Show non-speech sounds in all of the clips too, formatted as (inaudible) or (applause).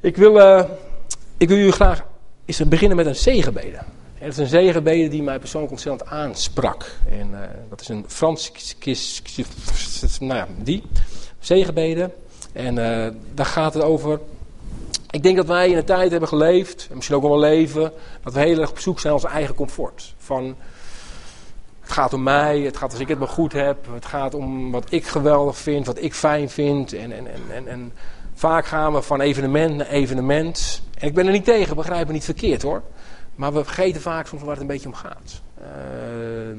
Ik wil, uh, ik wil jullie graag eens beginnen met een zegenbede. En dat is een zegenbede die mij persoonlijk ontzettend aansprak. En uh, dat is een Frans, nou ja, die, zegenbede. En uh, daar gaat het over. Ik denk dat wij in een tijd hebben geleefd, en misschien ook wel leven, dat we heel erg op zoek zijn naar ons eigen comfort. Van, het gaat om mij, het gaat als ik het maar goed heb, het gaat om wat ik geweldig vind, wat ik fijn vind. En, en, en, en vaak gaan we van evenement naar evenement. En ik ben er niet tegen, begrijp me niet verkeerd hoor. Maar we vergeten vaak soms waar het een beetje om gaat. Uh,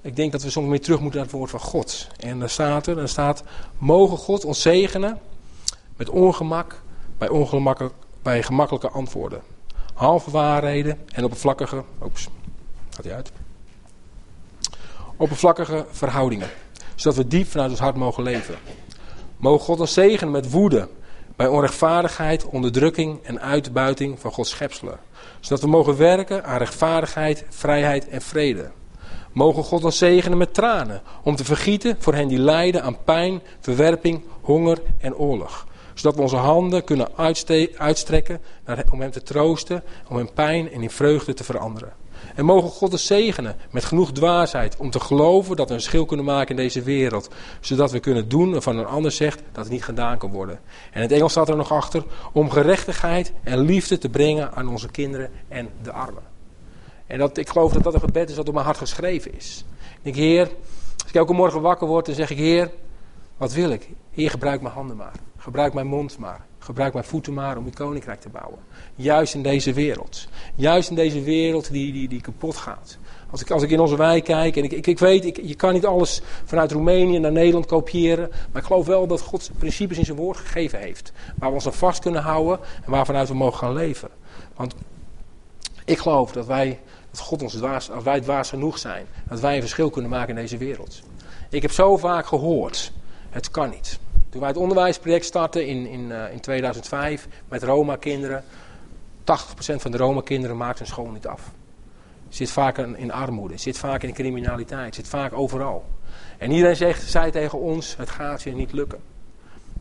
ik denk dat we soms meer terug moeten naar het woord van God. En daar staat er, daar staat, mogen God ons zegenen met ongemak bij, ongemakken, bij gemakkelijke antwoorden. Halve waarheden en oppervlakkige, oeps, gaat hij uit. Oppervlakkige verhoudingen. Zodat we diep vanuit ons hart mogen leven. Mogen God ons zegenen met woede bij onrechtvaardigheid, onderdrukking en uitbuiting van Gods schepselen. Zodat we mogen werken aan rechtvaardigheid, vrijheid en vrede. Mogen God ons zegenen met tranen om te vergieten voor hen die lijden aan pijn, verwerping, honger en oorlog. Zodat we onze handen kunnen uitstrekken om hem te troosten, om hem pijn en in vreugde te veranderen. En mogen God ons zegenen met genoeg dwaasheid om te geloven dat we een schil kunnen maken in deze wereld. Zodat we kunnen doen waarvan een ander zegt dat het niet gedaan kan worden. En het Engels staat er nog achter om gerechtigheid en liefde te brengen aan onze kinderen en de armen. En dat, ik geloof dat dat een gebed is dat op mijn hart geschreven is. Ik denk, Heer, als ik elke morgen wakker word, dan zeg ik, Heer, wat wil ik? Heer, gebruik mijn handen maar. Gebruik mijn mond maar. Gebruik mijn voeten maar om uw koninkrijk te bouwen. Juist in deze wereld. Juist in deze wereld die, die, die kapot gaat. Als ik, als ik in onze wijk kijk, en ik, ik, ik weet, ik, je kan niet alles vanuit Roemenië naar Nederland kopiëren. Maar ik geloof wel dat God principes in zijn woord gegeven heeft. Waar we ons aan vast kunnen houden en waarvanuit we mogen gaan leven. Want ik geloof dat wij, dat God ons dwaas, als wij dwaas genoeg zijn, dat wij een verschil kunnen maken in deze wereld. Ik heb zo vaak gehoord, het kan niet. Toen wij het onderwijsproject startten in, in, uh, in 2005 met Roma-kinderen, 80% van de Roma-kinderen maakt hun school niet af. Zit vaak in armoede, zit vaak in criminaliteit, zit vaak overal. En iedereen zegt, zei tegen ons, het gaat je niet lukken.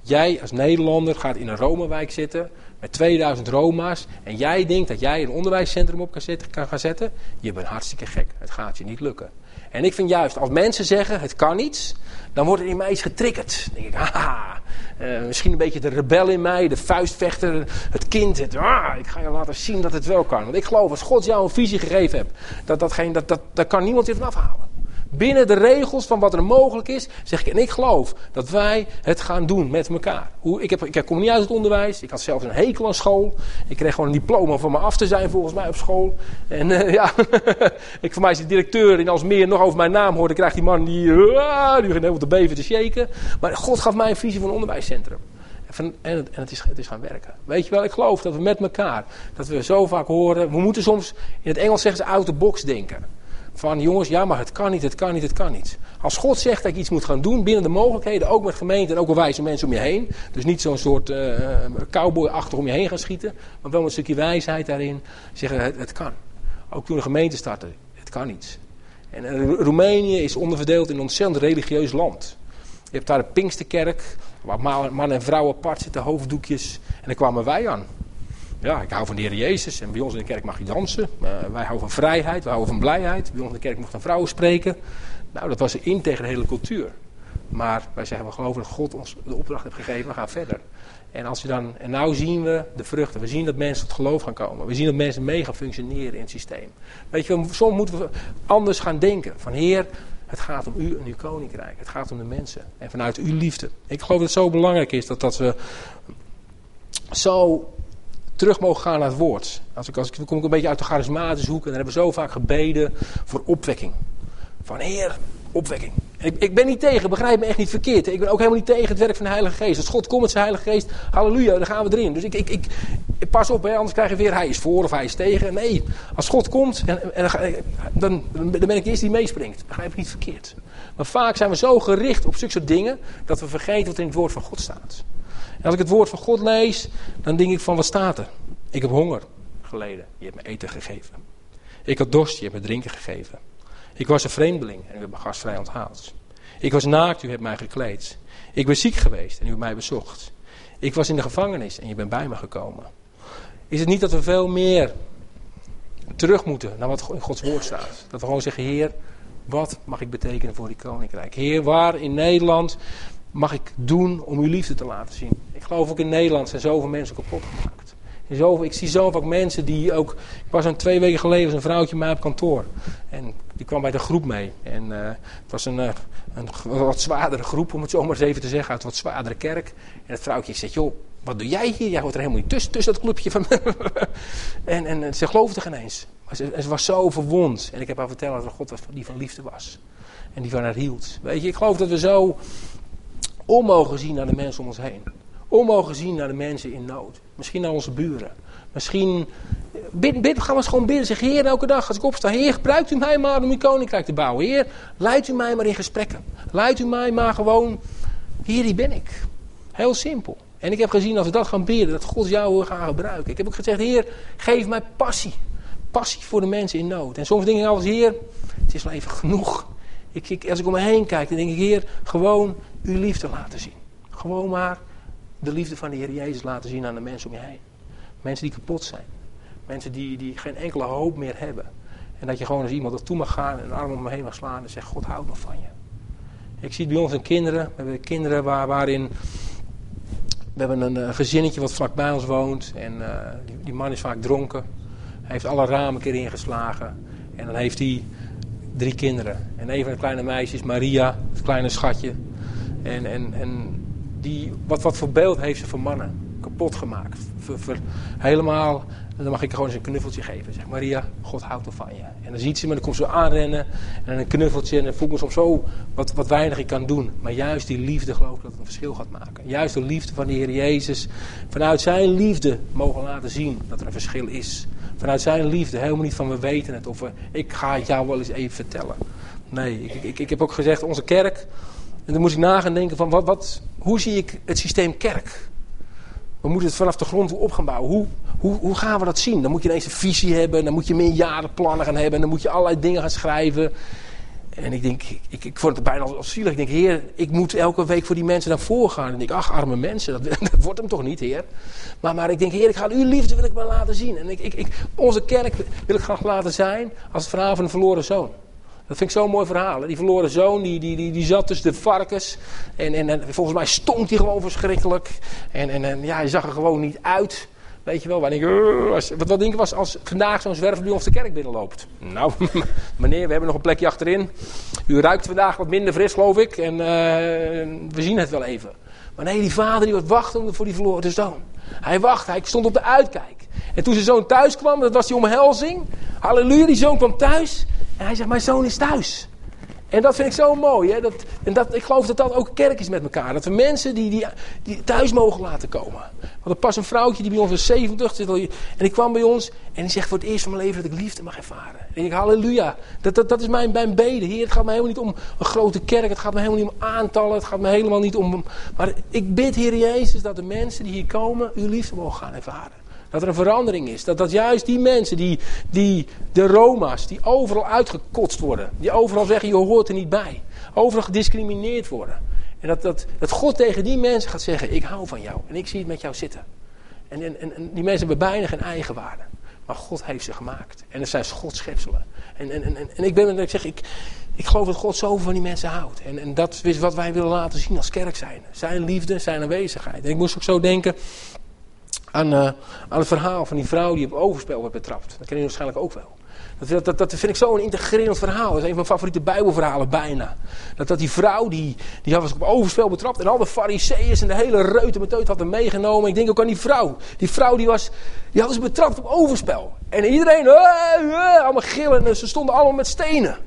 Jij als Nederlander gaat in een Roma-wijk zitten met 2000 Roma's en jij denkt dat jij een onderwijscentrum op kan, kan gaan zetten. Je bent hartstikke gek, het gaat je niet lukken. En ik vind juist, als mensen zeggen het kan niet, dan wordt er in mij iets getriggerd. Dan denk ik, haha, uh, misschien een beetje de rebel in mij, de vuistvechter, het kind. Het, ah, ik ga je laten zien dat het wel kan. Want ik geloof, als God jou een visie gegeven hebt, dat, dat, geen, dat, dat, dat kan niemand je vanaf halen. Binnen de regels van wat er mogelijk is, zeg ik, en ik geloof dat wij het gaan doen met elkaar. Hoe, ik, heb, ik kom niet uit het onderwijs, ik had zelfs een hekel aan school. Ik kreeg gewoon een diploma van me af te zijn volgens mij op school. En uh, (laughs) ja, ik, voor mij is de directeur in meer nog over mijn naam hoorde, krijgt die man die, uh, die begint helemaal te beven te shaken. Maar God gaf mij een visie van een onderwijscentrum. En, het, en het, is, het is gaan werken. Weet je wel, ik geloof dat we met elkaar, dat we zo vaak horen, we moeten soms, in het Engels zeggen ze out the box denken. Van jongens, ja, maar het kan niet, het kan niet, het kan niet. Als God zegt dat je iets moet gaan doen binnen de mogelijkheden, ook met gemeenten en ook wel wijze mensen om je heen. Dus niet zo'n soort uh, cowboy achter om je heen gaan schieten, maar wel met een stukje wijsheid daarin. Zeggen het, het kan. Ook toen de gemeente startte, het kan niet. En uh, Roemenië is onderverdeeld in een ontzettend religieus land. Je hebt daar de Pinksterkerk, waar man en vrouw apart zitten, hoofddoekjes. En daar kwamen wij aan ja, ik hou van de Heer Jezus en bij ons in de kerk mag je dansen. Wij houden van vrijheid, wij houden van blijheid. Bij ons in de kerk mochten vrouwen spreken. Nou, dat was in tegen de hele cultuur. Maar wij zeggen, we geloven dat God ons de opdracht heeft gegeven, we gaan verder. En, als je dan, en nou zien we de vruchten. We zien dat mensen tot geloof gaan komen. We zien dat mensen mee gaan functioneren in het systeem. Weet je, soms moeten we anders gaan denken. Van Heer, het gaat om u en uw koninkrijk. Het gaat om de mensen. En vanuit uw liefde. Ik geloof dat het zo belangrijk is dat, dat we zo terug mogen gaan naar het woord. Als ik, als ik, dan kom ik een beetje uit de charismatische hoek en dan hebben we zo vaak gebeden voor opwekking. Van Heer, opwekking. Ik, ik, ben niet tegen, begrijp me echt niet verkeerd. Ik ben ook helemaal niet tegen het werk van de Heilige Geest. Als God komt met zijn Heilige Geest, halleluja, dan gaan we erin. Dus ik, ik, ik, pas op, hè, anders krijg je weer hij is voor of hij is tegen. Nee, als God komt, en, en, dan, dan ben ik de eerste die meespringt. Begrijp ik niet verkeerd. Maar vaak zijn we zo gericht op zulke soort dingen dat we vergeten wat in het woord van God staat. Als ik het woord van God lees, dan denk ik van wat staat er? Ik heb honger geleden, je hebt me eten gegeven. Ik had dorst, je hebt me drinken gegeven. Ik was een vreemdeling en u hebt me gastvrij onthaald. Ik was naakt, u hebt mij gekleed. Ik ben ziek geweest en u hebt mij bezocht. Ik was in de gevangenis en je bent bij me gekomen. Is het niet dat we veel meer terug moeten naar wat in Gods woord staat? Dat we gewoon zeggen, Heer, wat mag ik betekenen voor die koninkrijk? Heer, waar in Nederland mag ik doen om uw liefde te laten zien? Ik geloof ook in Nederland zijn zoveel mensen kapot gemaakt. Zoveel, ik zie zoveel mensen die ook. Ik was een twee weken geleden een vrouwtje mij op kantoor. En die kwam bij de groep mee. En uh, het was een, uh, een wat zwaardere groep, om het zo maar eens even te zeggen, uit wat zwaardere kerk. En het vrouwtje zegt: Joh, wat doe jij hier? Jij hoort er helemaal niet tussen, tussen dat clubje van. (laughs) en, en ze geloofde geen eens. Ze, was zo verwond. En ik heb haar verteld dat God die van liefde was. En die van haar hield. Weet je, ik geloof dat we zo om mogen zien naar de mensen om ons heen. Om mogen zien naar de mensen in nood. Misschien naar onze buren. Misschien bid, bid, gaan we gewoon bidden. Zeg, Heer, elke dag als ik opsta. Heer, gebruikt u mij maar om uw koninkrijk te bouwen. Heer, leidt u mij maar in gesprekken. Leidt u mij maar gewoon. Hier, die ben ik. Heel simpel. En ik heb gezien als we dat gaan bidden, dat God jou gaan gebruiken. Ik heb ook gezegd, Heer, geef mij passie. Passie voor de mensen in nood. En soms denk ik als Heer, het is wel even genoeg. Ik, ik, als ik om me heen kijk, dan denk ik, Heer, gewoon uw liefde laten zien. Gewoon maar de liefde van de Heer Jezus laten zien aan de mensen om je heen. Mensen die kapot zijn. Mensen die, die geen enkele hoop meer hebben. En dat je gewoon als iemand ertoe mag gaan en een arm om me heen mag slaan en zegt, God houdt nog van je. Ik zie het bij ons in kinderen. We hebben kinderen waar, waarin... We hebben een uh, gezinnetje wat vlakbij ons woont. En uh, die, die, man is vaak dronken. Hij heeft alle ramen een keer ingeslagen. En dan heeft hij drie kinderen. En een van de kleine meisjes, Maria, het kleine schatje. En, en, en die, wat, wat voor beeld heeft ze van mannen? Kapot gemaakt. Ver, helemaal, dan mag ik gewoon eens een knuffeltje geven. Zeg Maria, God houdt van je. En dan ziet ze me, dan komt ze aanrennen. En een knuffeltje. En dan voel me soms zo wat, wat weinig ik kan doen. Maar juist die liefde geloof ik dat het een verschil gaat maken. Juist de liefde van de Heer Jezus. Vanuit zijn liefde mogen laten zien dat er een verschil is. Vanuit zijn liefde. Helemaal niet van we weten het. Of ik ga het jou wel eens even vertellen. Nee, ik, ik, ik heb ook gezegd, onze kerk... En dan moest ik nagaan denken van, wat, wat, hoe zie ik het systeem kerk? We moeten het vanaf de grond op gaan bouwen. Hoe, hoe, hoe gaan we dat zien? Dan moet je ineens een visie hebben. Dan moet je meerjarenplannen gaan hebben. En dan moet je allerlei dingen gaan schrijven. En ik denk, ik, ik vond het bijna als zielig. Ik denk, heer, ik moet elke week voor die mensen naar voren gaan. En ik ach, arme mensen, dat, (laughs) dat wordt hem toch niet, heer. Maar, maar ik denk, heer, ik ga uw liefde wil ik maar laten zien. En ik, ik, ik, onze kerk wil ik graag laten zijn als het verhaal van een verloren zoon. Dat vind ik zo'n mooi verhaal. Die verloren zoon, die, die, die, die zat tussen de varkens. En, en, en volgens mij stonk hij gewoon verschrikkelijk. En, en, en ja, hij zag er gewoon niet uit. Weet je wel, waar ik, wat, wat denk je was als vandaag zo'n zwerver bij de kerk binnenloopt? Nou, (laughs) meneer, we hebben nog een plekje achterin. U ruikt vandaag wat minder fris, geloof ik. En uh, we zien het wel even. Maar nee, die vader die was voor die verloren zoon. Hij wacht, hij stond op de uitkijk. En toen zijn zoon thuis kwam, dat was die omhelzing. Halleluja, die zoon kwam thuis. En hij zegt, mijn zoon is thuis. En dat vind ik zo mooi. Hè? Dat, en dat, ik geloof dat dat ook kerk is met elkaar. Dat we mensen die, die, thuis mogen laten komen. We hadden pas een vrouwtje die bij ons is 70 zit. En die kwam bij ons en die zegt voor het eerst van mijn leven dat ik liefde mag ervaren. En ik halleluja. Dat, dat, dat is mijn, mijn beden. Heer, het gaat me helemaal niet om een grote kerk. Het gaat me helemaal niet om aantallen. Het gaat me helemaal niet om... Maar ik bid, Heer Jezus, dat de mensen die hier komen uw liefde mogen gaan ervaren. Dat er een verandering is. Dat, dat juist die mensen, die, die, de Roma's, die overal uitgekotst worden. Die overal zeggen, je hoort er niet bij. Overal gediscrimineerd worden. En dat, dat, dat God tegen die mensen gaat zeggen, ik hou van jou. En ik zie het met jou zitten. En, en, en die mensen hebben bijna geen eigenwaarde. Maar God heeft ze gemaakt. En dat zijn Gods schepselen. En, en, en, en ik ben, ik zeg, ik, ik geloof dat God zoveel van die mensen houdt. En, en dat is wat wij willen laten zien als kerk zijn. Zijn liefde, zijn aanwezigheid. En ik moest ook zo denken aan, uh, aan het verhaal van die vrouw die op overspel werd betrapt. Dat ken je waarschijnlijk ook wel. Dat, dat, dat vind ik zo'n integrerend verhaal. Dat is een van mijn favoriete bijbelverhalen bijna. Dat, dat die vrouw, die, die was op overspel betrapt. En al de fariseeërs en de hele reute meteut hadden meegenomen. Ik denk ook aan die vrouw. Die vrouw die was, die hadden ze betrapt op overspel. En iedereen, uh, uh, allemaal gillen. En ze stonden allemaal met stenen.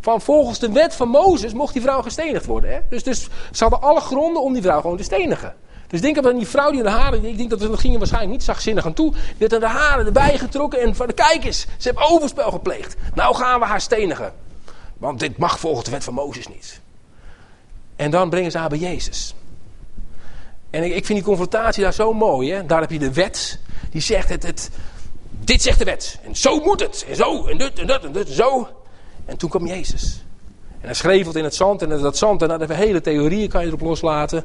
Van volgens de wet van Mozes mocht die vrouw gestenigd worden. Hè? Dus, dus ze hadden alle gronden om die vrouw gewoon te stenigen. Dus denk aan die vrouw die de haren, ik denk dat het ging waarschijnlijk niet zachtzinnig aan toe. Die had de haren erbij getrokken en van de kijk eens, ze heeft overspel gepleegd. Nou gaan we haar stenigen. Want dit mag volgens de wet van Mozes niet. En dan brengen ze haar bij Jezus. En ik, ik vind die confrontatie daar zo mooi. Hè? Daar heb je de wet. Die zegt het, het, dit zegt de wet. En zo moet het. En zo en dit en dat en dit en zo. En toen kwam Jezus. En hij schreef het in het zand. En dat zand, en dat de hele theorieën kan je erop loslaten.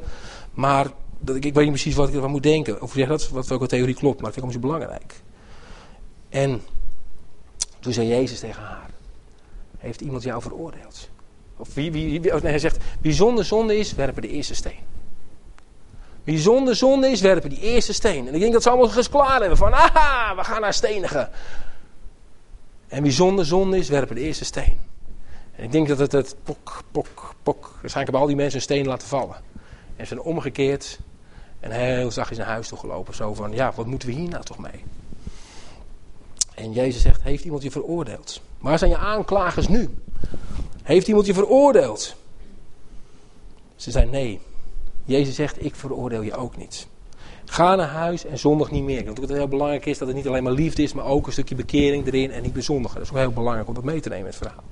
Maar dat ik, weet niet precies wat ik ervan moet denken. Of zeg dat wat welke theorie klopt, maar dat vind ik belangrijk. En toen zei Jezus tegen haar: Heeft iemand jou veroordeeld? Of wie, wie, wie, nee, hij zegt: Wie zonde is, werpen de eerste steen. Wie zonder zonde is, werpen die eerste steen. En ik denk dat ze allemaal eens hebben van: Aha, we gaan naar stenigen. En wie zonder zonde is, werpen de eerste steen. En ik denk dat het het pok, pok, pok. Waarschijnlijk hebben al die mensen een steen laten vallen. En ze zijn omgekeerd en heel zachtjes naar huis toe gelopen. Zo van, ja, wat moeten we hier nou toch mee? En Jezus zegt, heeft iemand je veroordeeld? Waar zijn je aanklagers nu? Heeft iemand je veroordeeld? Ze zei nee. Jezus zegt, ik veroordeel je ook niet. Ga naar huis en zondig niet meer. Ik denk dat het heel belangrijk is dat het niet alleen maar liefde is, maar ook een stukje bekering erin en niet bezondigen. Dat is ook heel belangrijk om dat mee te nemen in het verhaal.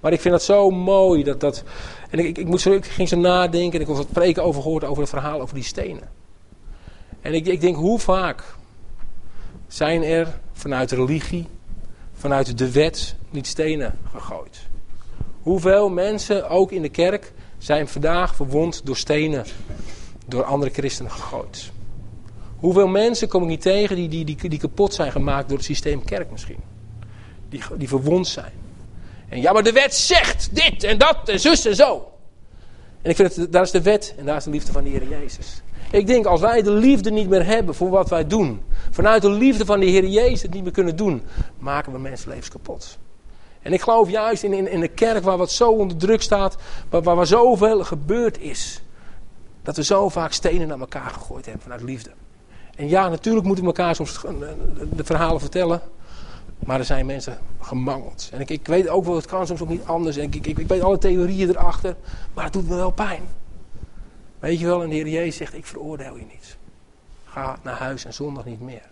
Maar ik vind het zo mooi dat dat. En ik, ik, zo, ik ging zo nadenken en ik had het preken over gehoord over het verhaal over die stenen. En ik, ik denk, hoe vaak zijn er vanuit religie, vanuit de wet, niet stenen gegooid? Hoeveel mensen, ook in de kerk, zijn vandaag verwond door stenen, door andere christenen gegooid? Hoeveel mensen kom ik niet tegen die, die, die, die kapot zijn gemaakt door het systeem kerk misschien? Die, die verwond zijn. En ja, maar de wet zegt dit en dat en zus en zo. En ik vind het, daar is de wet en daar is de liefde van de Heer Jezus. Ik denk, als wij de liefde niet meer hebben voor wat wij doen, vanuit de liefde van de Heer Jezus het niet meer kunnen doen, maken we mensenlevens kapot. En ik geloof juist in, in, in de kerk waar wat zo onder druk staat, waar, waar, waar zoveel gebeurd is, dat we zo vaak stenen naar elkaar gegooid hebben vanuit liefde. En ja, natuurlijk moeten we elkaar soms de verhalen vertellen. Maar er zijn mensen gemangeld. En ik, ik weet ook wel, het kan soms ook niet anders. En ik, ik, ik weet alle theorieën erachter. Maar het doet me wel pijn. Weet je wel, en de Heer Jezus zegt, ik veroordeel je niet. Ga naar huis en zondag niet meer.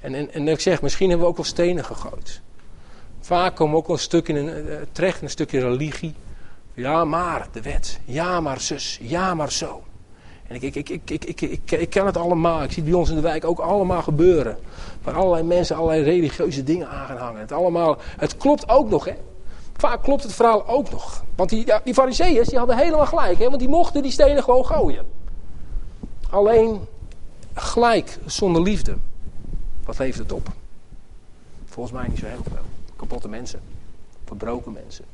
En, en, en ik zeg, misschien hebben we ook wel stenen gegooid. Vaak komen we ook wel een stuk in een, uh, terecht, een stukje religie. Ja, maar de wet. Ja, maar zus. Ja, maar zo. En ik, ik, ik, ik, ik, ik, ik, ik ken het allemaal. Ik zie het bij ons in de wijk ook allemaal gebeuren. Waar allerlei mensen allerlei religieuze dingen aan gaan hangen. Het, allemaal, het klopt ook nog, hè. Vaak klopt het verhaal ook nog. Want die, ja, die fariseeërs die hadden helemaal gelijk, hè. Want die mochten die stenen gewoon gooien. Alleen gelijk zonder liefde. Wat levert het op? Volgens mij niet zo heel veel. Kapotte mensen. Verbroken mensen.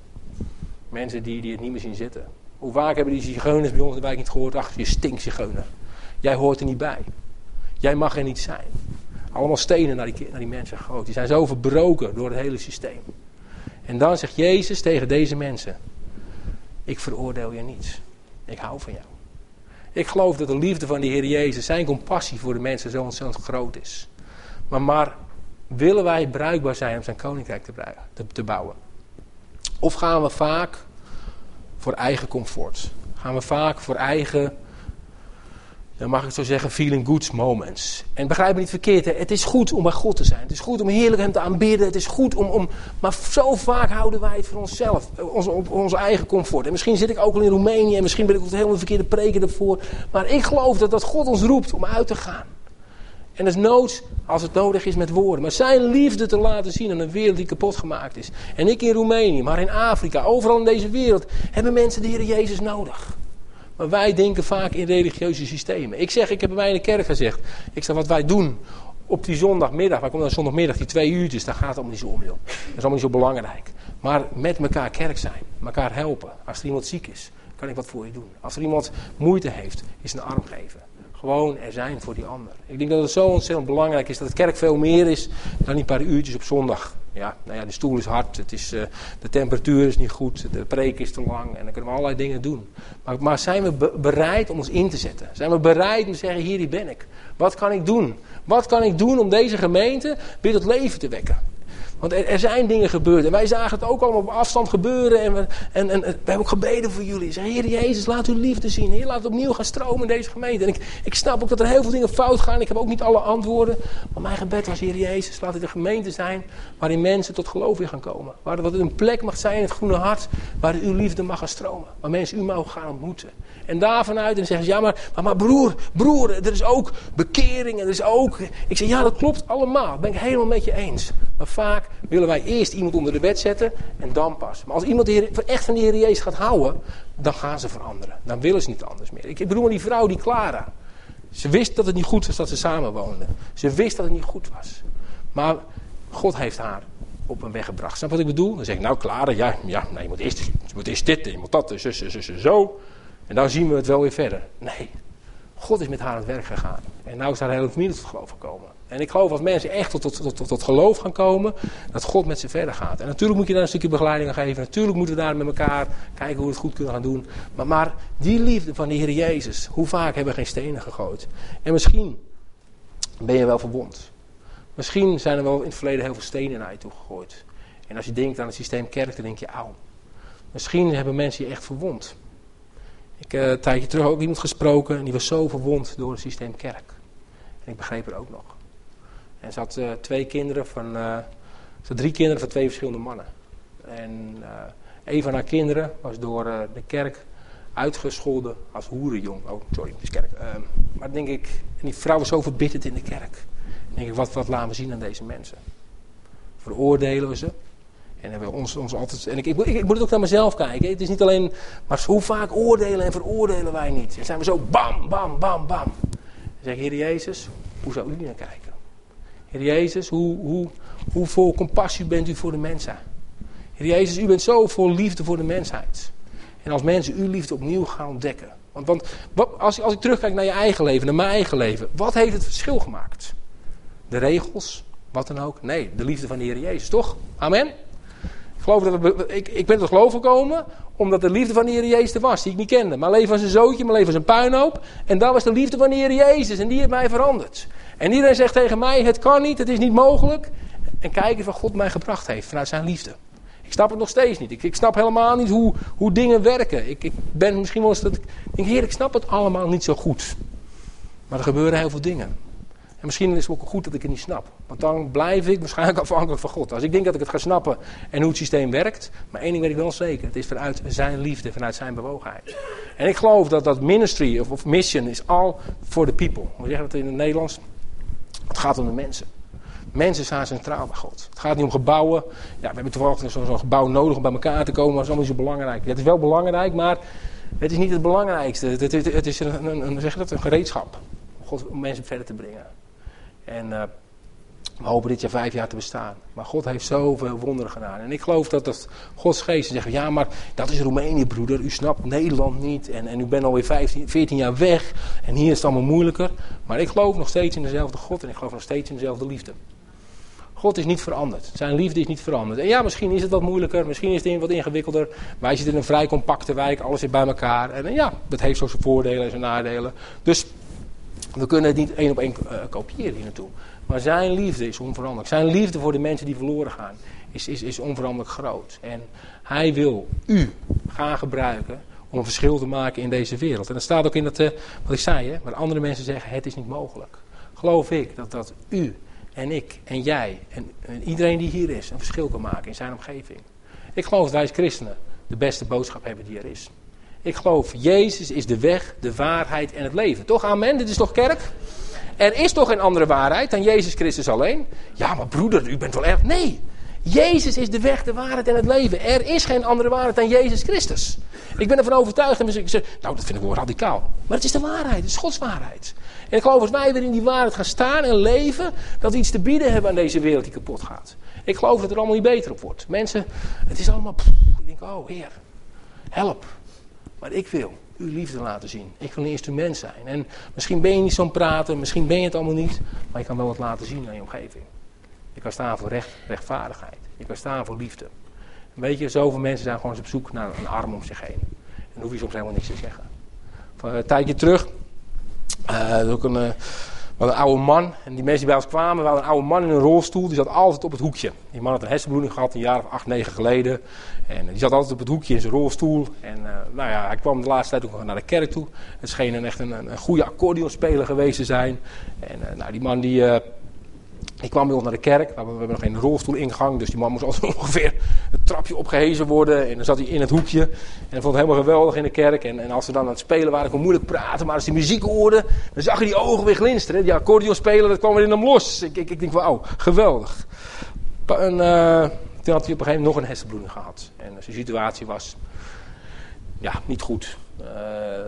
Mensen die, die het niet meer zien zitten. Hoe vaak hebben die zigeuners bij ons in de wijk niet gehoord? Ach, je stinkt zigeuner. Jij hoort er niet bij. Jij mag er niet zijn. Allemaal stenen naar die, naar die mensen gegooid. Die zijn zo verbroken door het hele systeem. En dan zegt Jezus tegen deze mensen: Ik veroordeel je niet. Ik hou van jou. Ik geloof dat de liefde van de Heer Jezus, zijn compassie voor de mensen zo ontzettend groot is. Maar, willen wij bruikbaar zijn om zijn koninkrijk te, te bouwen? Of gaan we vaak voor eigen comfort? Gaan we vaak voor eigen dan mag ik zo zeggen, feeling good moments. En begrijp me niet verkeerd, hè? het is goed om bij God te zijn. Het is goed om heerlijk hem te aanbidden. Het is goed om, om... Maar zo vaak houden wij het voor onszelf, ons, op onze eigen comfort. En misschien zit ik ook al in Roemenië en misschien ben ik helemaal de verkeerde preker ervoor. Maar ik geloof dat, dat God ons roept om uit te gaan. En het is nood als het nodig is met woorden. Maar zijn liefde te laten zien aan een wereld die kapot gemaakt is. En ik in Roemenië, maar in Afrika, overal in deze wereld, hebben mensen de Heer Jezus nodig. Maar wij denken vaak in religieuze systemen. Ik zeg, ik heb bij mij in de kerk gezegd. Ik zeg, wat wij doen op die zondagmiddag. Wij komen dan zondagmiddag, die twee uurtjes. Daar gaat het allemaal niet zo om. Dat is allemaal niet zo belangrijk. Maar met elkaar kerk zijn. Elkaar helpen. Als er iemand ziek is, kan ik wat voor je doen. Als er iemand moeite heeft, is een arm geven. Gewoon er zijn voor die ander. Ik denk dat het zo ontzettend belangrijk is dat het kerk veel meer is dan die paar uurtjes op zondag. Ja, nou ja, de stoel is hard, het is, uh, de temperatuur is niet goed, de preek is te lang en dan kunnen we allerlei dingen doen. Maar, maar zijn we bereid om ons in te zetten? Zijn we bereid om te zeggen, hier ben ik. Wat kan ik doen? Wat kan ik doen om deze gemeente weer tot leven te wekken? Want er, zijn dingen gebeurd. En wij zagen het ook allemaal op afstand gebeuren. En we, en, en, we hebben ook gebeden voor jullie. Zeg, Heer Jezus, laat uw liefde zien. Heer, laat het opnieuw gaan stromen in deze gemeente. En ik, ik snap ook dat er heel veel dingen fout gaan. Ik heb ook niet alle antwoorden. Maar mijn gebed was, Heer Jezus, laat het een gemeente zijn waarin mensen tot geloof weer gaan komen. Waar het een plek mag zijn in het groene hart. Waar uw liefde mag gaan stromen. Waar mensen u mogen gaan ontmoeten. En daar vanuit en zeggen ze, ja maar, maar, maar, broer, broer, er is ook bekering en er is ook... Ik zeg, ja dat klopt allemaal, dat ben ik helemaal met je eens. Maar vaak willen wij eerst iemand onder de wet zetten en dan pas. Maar als iemand echt van de Heer Jezus gaat houden, dan gaan ze veranderen. Dan willen ze niet anders meer. Ik bedoel maar die vrouw, die Clara. Ze wist dat het niet goed was dat ze samen woonden. Ze wist dat het niet goed was. Maar God heeft haar op een weg gebracht. Snap wat ik bedoel? Dan zeg ik, nou klaar, ja, ja nee, je, moet eerst, je moet eerst dit, je moet dat, zus, zus, zo. En dan zien we het wel weer verder. Nee, God is met haar aan het werk gegaan. En nou is haar hele familie tot geloof gekomen. En ik geloof als mensen echt tot, tot, tot, tot, geloof gaan komen, dat God met ze verder gaat. En natuurlijk moet je daar een stukje begeleiding aan geven. Natuurlijk moeten we daar met elkaar kijken hoe we het goed kunnen gaan doen. Maar, maar die liefde van de Heer Jezus, hoe vaak hebben we geen stenen gegooid? En misschien ben je wel verwond. Misschien zijn er wel in het verleden heel veel stenen naar je toe gegooid. En als je denkt aan het systeem kerk, dan denk je, auw. Misschien hebben mensen je echt verwond. Ik heb uh, een tijdje terug ook iemand gesproken en die was zo verwond door het systeem kerk. En ik begreep het ook nog. En ze had uh, twee kinderen van, uh, ze had drie kinderen van twee verschillende mannen. En uh, een van haar kinderen was door de kerk uitgescholden als hoerenjong. Oh, sorry, het is kerk. Ehm, maar denk ik, en die vrouw was zo verbitterd in de kerk. Dan denk ik, wat, wat laten we zien aan deze mensen? Veroordelen we ze? En hebben we ons, ons altijd. En ik, ik, ik, moet het ook naar mezelf kijken. Het is niet alleen. Maar hoe vaak oordelen en veroordelen wij niet? En zijn we zo bam, bam, bam, bam. Dan zeg ik, Heer Jezus, hoe zou u naar kijken? Heer Jezus, hoe, hoe, hoe vol compassie bent u voor de mensheid? Heer Jezus, u bent zo vol liefde voor de mensheid. En als mensen uw liefde opnieuw gaan ontdekken. Want, want als, als ik terugkijk naar je eigen leven, naar mijn eigen leven. Wat heeft het verschil gemaakt? De regels, wat dan ook? Nee, de liefde van de Heer Jezus, toch? Amen? Ik, geloof dat ik, ik ben tot geloof gekomen omdat de liefde van de Heer Jezus er was, die ik niet kende. Mijn leven was een zootje, mijn leven was een puinhoop. En dat was de liefde van de Heer Jezus en die heeft mij veranderd. En iedereen zegt tegen mij, het kan niet, het is niet mogelijk. En kijk eens wat God mij gebracht heeft vanuit zijn liefde. Ik snap het nog steeds niet. Ik, ik snap helemaal niet hoe, hoe dingen werken. Ik, ik ben misschien wel eens dat ik denk, heer, ik snap het allemaal niet zo goed. Maar er gebeuren heel veel dingen. En misschien is het ook goed dat ik het niet snap. Want dan blijf ik waarschijnlijk (laughs) afhankelijk van God. Als ik denk dat ik het ga snappen en hoe het systeem werkt. Maar één ding weet ik wel zeker. Het is vanuit zijn liefde, vanuit zijn bewogenheid. En ik geloof dat dat ministry of, mission is all for the people. Hoe zeggen we het in het Nederlands? Het gaat om de mensen. Mensen staan centraal bij God. Het gaat niet om gebouwen. Ja, we hebben toevallig zo'n gebouw nodig om bij elkaar te komen, dat is allemaal zo belangrijk. Het is wel belangrijk, maar het is niet het belangrijkste. Het, het, het is een, een, een, zeg dat, een gereedschap om, God, om mensen verder te brengen. En uh, we hopen dit jaar vijf jaar te bestaan. Maar God heeft zoveel wonderen gedaan. En ik geloof dat, dat Gods geest zegt: ja, maar dat is Roemenië, broeder. U snapt Nederland niet. En, en u bent alweer 15, 14 jaar weg. En hier is het allemaal moeilijker. Maar ik geloof nog steeds in dezelfde God. En ik geloof nog steeds in dezelfde liefde. God is niet veranderd. Zijn liefde is niet veranderd. En ja, misschien is het wat moeilijker. Misschien is het wat ingewikkelder. Wij zitten in een vrij compacte wijk. Alles zit bij elkaar. En ja, dat heeft zo zijn voordelen en zijn nadelen. Dus we kunnen het niet één op één uh, kopiëren hier naartoe. Maar zijn liefde is onveranderlijk. Zijn liefde voor de mensen die verloren gaan is, is, is onveranderlijk groot. En hij wil u gaan gebruiken om een verschil te maken in deze wereld. En dat staat ook in dat, uh, wat ik zei, hè, waar andere mensen zeggen, het is niet mogelijk. Geloof ik dat, dat u en ik en jij en, en iedereen die hier is een verschil kan maken in zijn omgeving. Ik geloof dat wij als christenen de beste boodschap hebben die er is. Ik geloof, Jezus is de weg, de waarheid en het leven. Toch, amen? Dit is toch kerk? Er is toch geen andere waarheid dan Jezus Christus alleen? Ja, maar broeder, u bent wel erg. Nee, Jezus is de weg, de waarheid en het leven. Er is geen andere waarheid dan Jezus Christus. Ik ben ervan overtuigd en ik zeg, nou dat vind ik wel radicaal. Maar het is de waarheid, het is Gods waarheid. En ik geloof als wij weer in die waarheid gaan staan en leven, dat we iets te bieden hebben aan deze wereld die kapot gaat. Ik geloof dat het er allemaal niet beter op wordt. Mensen, het is allemaal, ik denk, oh Heer, help. Maar ik wil uw liefde laten zien. Ik wil een instrument zijn. En misschien ben je niet zo'n praten, misschien ben je het allemaal niet, maar je kan wel wat laten zien aan je omgeving. Je kan staan voor recht, rechtvaardigheid. Je kan staan voor liefde. weet je, zoveel mensen zijn gewoon op zoek naar een arm om zich heen. En dan hoef je soms helemaal niks te zeggen. Van een tijdje terug, uh, ook een, uh, een oude man. En die mensen die bij ons kwamen, waren een oude man in een rolstoel. Die zat altijd op het hoekje. Die man had een hersenbloeding gehad, een jaar of acht, negen geleden. En die zat altijd op het hoekje in zijn rolstoel. En uh, nou ja, hij kwam de laatste tijd ook naar de kerk toe. Het scheen een echt een, een goede accordeonspeler geweest te zijn. En nou, die man die ik kwam bij ons naar de kerk, we hebben nog geen rolstoelingang, dus die man moest (laughs) altijd ongeveer het trapje opgehezen worden. En dan zat hij in het hoekje en hij vond het helemaal geweldig in de kerk. En, en als ze dan aan het spelen waren, kon moeilijk praten, maar als hij muziek hoorde, dan zag je die ogen weer glinsteren. Die accordeonspeler, dat kwam weer in hem los. Ik, ik, ik denk, wauw, geweldig. En, uh, toen had hij op een gegeven moment nog een hersenbloeding gehad. En zijn situatie was ja, niet goed. Uh,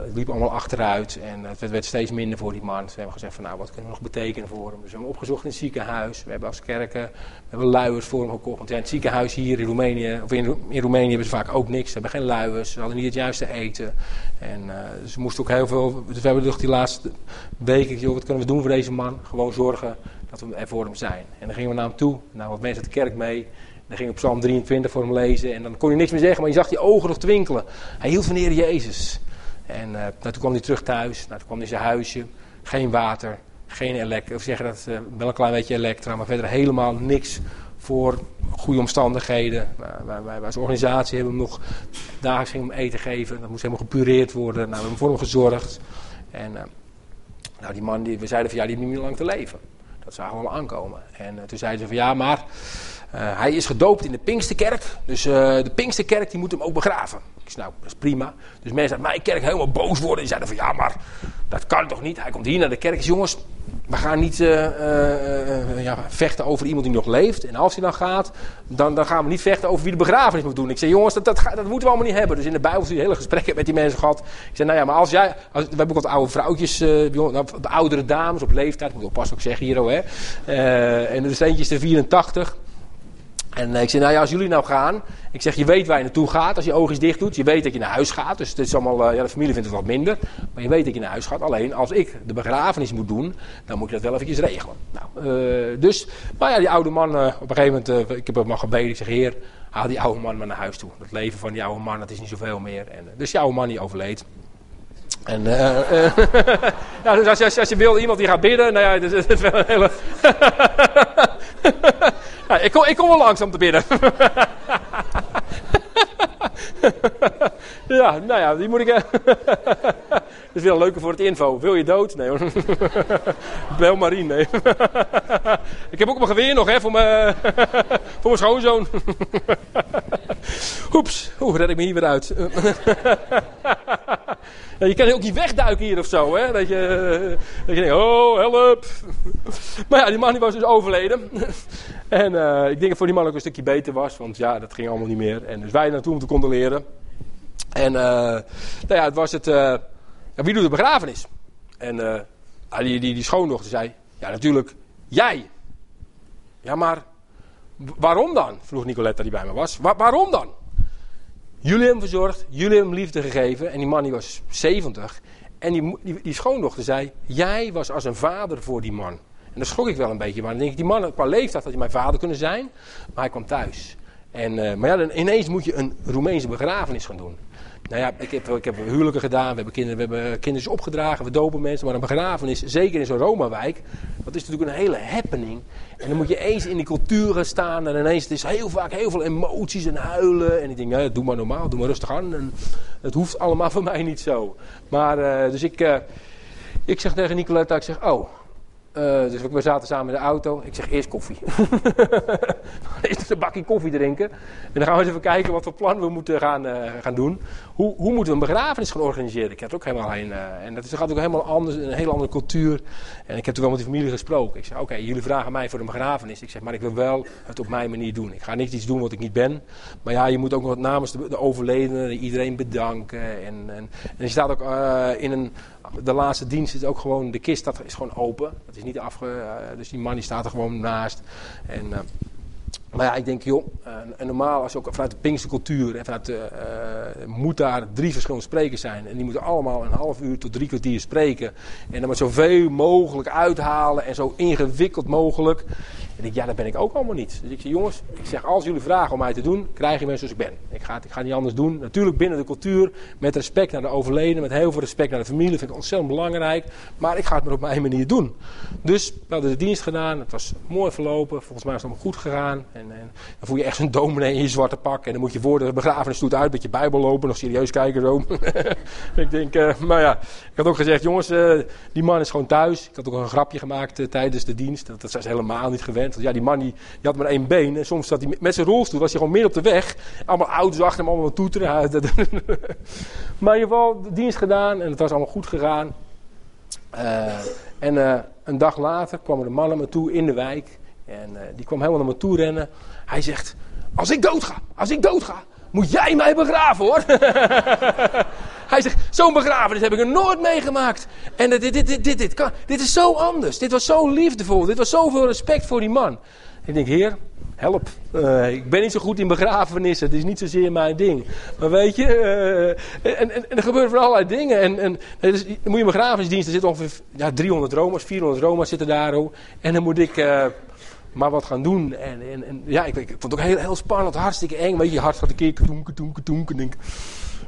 het liep allemaal achteruit en het werd, steeds minder voor die man. Dus we hebben gezegd van nou, wat kunnen we nog betekenen voor hem? Dus we hebben opgezocht in het ziekenhuis. We hebben als kerken we hebben luiers voor hem gekocht. Want in het ziekenhuis hier in Roemenië, of in, in Roemenië hebben ze vaak ook niks. Ze hebben geen luiers, ze hadden niet het juiste eten. En uh, ze moesten ook heel veel, dus we hebben toch die laatste weken, joh, wat kunnen we doen voor deze man? Gewoon zorgen dat we er voor hem zijn. En dan gingen we naar hem toe, nou wat mensen uit de kerk mee. Dan ging ik Psalm 23 voor hem lezen en dan kon hij niks meer zeggen, maar je zag die ogen nog twinkelen. Hij hield van de Jezus. En uh, nou, toen kwam hij terug thuis, nou, toen kwam hij zijn huisje, geen water, geen elektra, of zeggen dat uh, wel een klein beetje elektra, maar verder helemaal niks voor goede omstandigheden. Wij, wij, als organisatie hebben hem nog dagelijks hem eten geven, dat moest helemaal gepureerd worden. Nou, we hebben voor hem gezorgd. En uh, nou, die man, die, we zeiden van ja, die heeft niet meer lang te leven. Dat we allemaal aankomen. En toen zeiden ze van ja, maar uh, hij is gedoopt in de Pinksterkerk. Dus uh, de Pinksterkerk die moet hem ook begraven. Ik zei, nou, dat is prima. Dus mensen uit mijn kerk helemaal boos worden. Die zeiden van, ja, maar dat kan toch niet? Hij komt hier naar de kerk. Jongens, we gaan niet uh, ja, vechten over iemand die nog leeft. En als hij dan gaat, dan, dan gaan we niet vechten over wie de begrafenis moet doen. Ik zei, jongens, dat, dat, dat moeten we allemaal niet hebben. Dus in de Bijbel zie je hele gesprekken met die mensen gehad. Ik zei, nou ja, maar als jij... Als, we hebben ook wat oude vrouwtjes, de oudere dames op leeftijd. Moet ik pas ook zeggen hier, hè. en er is eentje is 84. En ik zei, nou ja, als jullie nou gaan, ik zeg, je weet waar je naartoe gaat als je oogjes dicht doet. Je weet dat je naar huis gaat, dus het is allemaal, ja, de familie vindt het wat minder. Maar je weet dat je naar huis gaat. Alleen, als ik de begrafenis moet doen, dan moet je dat wel eventjes regelen. Nou, uh, dus, maar ja, die oude man, op een gegeven moment, ik heb hem maar gebeden. Ik zeg, heer, haal die oude man maar naar huis toe. Het leven van die oude man, dat is niet zoveel meer. En, dus die oude man die overleed. En, (laughs) ja, dus als je, als je wil, iemand die gaat bidden, nou ja, dat is wel een hele... (laughs) Ja, ik, kom, ik kom wel langs om te bidden. ja, nou ja, die moet ik. (laughs) dat is wel leuker voor het info. Wil je dood? Nee hoor. (laughs) Bel Marien, nee. (laughs) ik heb ook mijn geweer nog, hè, voor mijn, voor mijn schoonzoon. Oeps, hoe red ik me hier weer uit? Je kan ook niet wegduiken hier of zo, hè? Dat je, dat je denkt, oh, help. (laughs) Maar ja, die man was dus overleden. (laughs) En uh, ik denk dat voor die man ook een stukje beter was, want ja, dat ging allemaal niet meer. En dus wij naartoe om te condoleren. En uh, nou ja, het was het, wie doet de begrafenis? En die, die, die schoondochter zei, ja natuurlijk, jij. Ja, maar waarom dan? Vroeg Nicoletta die bij me was. waarom dan? Jullie hem verzorgd, jullie hem liefde gegeven. En die man was 70. En die, die, die schoondochter zei, jij was als een vader voor die man. En daar schrok ik wel een beetje. Maar dan denk ik, die man qua leeftijd had hij mijn vader kunnen zijn. Maar hij kwam thuis. En, uh, maar ja, dan ineens moet je een Roemeense begrafenis gaan doen. Nou ja, ik heb, ik heb huwelijken gedaan, we hebben, kinderen, we hebben kinderen opgedragen, we dopen mensen. Maar een begrafenis, zeker in zo'n Roma-wijk, dat is natuurlijk een hele happening. En dan moet je eens in die cultuur gaan staan en ineens, het is heel vaak heel veel emoties en huilen. En ik denk, ja, doe maar normaal, doe maar rustig aan. En het hoeft allemaal voor mij niet zo. Maar, uh, dus ik, ik zeg tegen Nicoletta, ik zeg, oh, uh, dus we zaten samen in de auto. Ik zeg eerst koffie. (laughs) eerst een bakje koffie drinken. En dan gaan we eens even kijken wat voor plan we moeten gaan, uh, gaan doen. Hoe, hoe moeten we een begrafenis gaan organiseren? Ik er ook helemaal een. Uh, en dat is, gaat ook helemaal anders, een hele andere cultuur. En ik heb toen wel met die familie gesproken. Ik zeg, oké, jullie vragen mij voor een begrafenis. Ik zeg, maar ik wil wel het op mijn manier doen. Ik ga niet iets doen wat ik niet ben. Maar ja, je moet ook nog namens de, de overledenen iedereen bedanken. En, en, en je staat ook in een de laatste dienst is ook gewoon, de kist dat is gewoon open. Dat is niet afge, uh, dus die man die staat er gewoon naast. En, uh, maar ja, ik denk, joh, uh, en normaal als je ook vanuit de Pinkse cultuur en vanuit moet daar drie verschillende sprekers zijn. En die moeten allemaal een half uur tot drie kwartier spreken. En dan maar zoveel mogelijk uithalen en zo ingewikkeld mogelijk. En ik, ja, dat ben ik ook allemaal niet. Dus ik zeg, jongens, ik zeg, als jullie vragen om mij te doen, krijg je me zoals ik ben. Ik ga, ik ga niet anders doen. Natuurlijk binnen de cultuur, met respect naar de overleden, met heel veel respect naar de familie, vind ik ontzettend belangrijk. Maar ik ga het maar op mijn manier doen. Dus we hadden de dienst gedaan, het was mooi verlopen, volgens mij is het allemaal goed gegaan. En, en dan voel je echt zo'n dominee in je zwarte pak en dan moet je voor de begrafenisstoet uit met je bijbel lopen, nog serieus kijken zo. (laughs) ik denk, uh, maar ja, ik had ook gezegd, jongens, uh, die man is gewoon thuis. Ik had ook een grapje gemaakt uh, tijdens de dienst, dat, dat helemaal niet gewend. Ja, die man die, had maar één been. En soms zat hij met zijn rolstoel, was hij gewoon midden op de weg. Allemaal auto's achter hem, allemaal toeteren. (laughs) maar in ieder geval, de dienst gedaan en het was allemaal goed gegaan. Uh, en uh, een dag later kwam er een man naar me toe in de wijk. En uh, die kwam helemaal naar me toe rennen. Hij zegt, als ik dood ga, als ik dood ga, moet jij mij begraven hoor. (laughs) Hij zegt, zo'n begrafenis heb ik er nooit meegemaakt. En dit, dit, dit, dit, dit, kan, dit is zo anders. Dit was zo liefdevol. Dit was zoveel respect voor die man. Ik denk, heer, help. Uh, ik ben niet zo goed in begrafenissen. Het is niet zozeer mijn ding. Maar weet je, uh, en, en, er gebeuren van allerlei dingen. En, en dan moet je een begrafenisdienst, er zitten ongeveer ja, 300 Roma's, 400 Roma's zitten daar. En dan moet ik uh, maar wat gaan doen. En, en, ja, ik, vond het ook heel, heel spannend, hartstikke eng. Weet je, je hart gaat een keer katoenke, katoenke, katoenke. En denk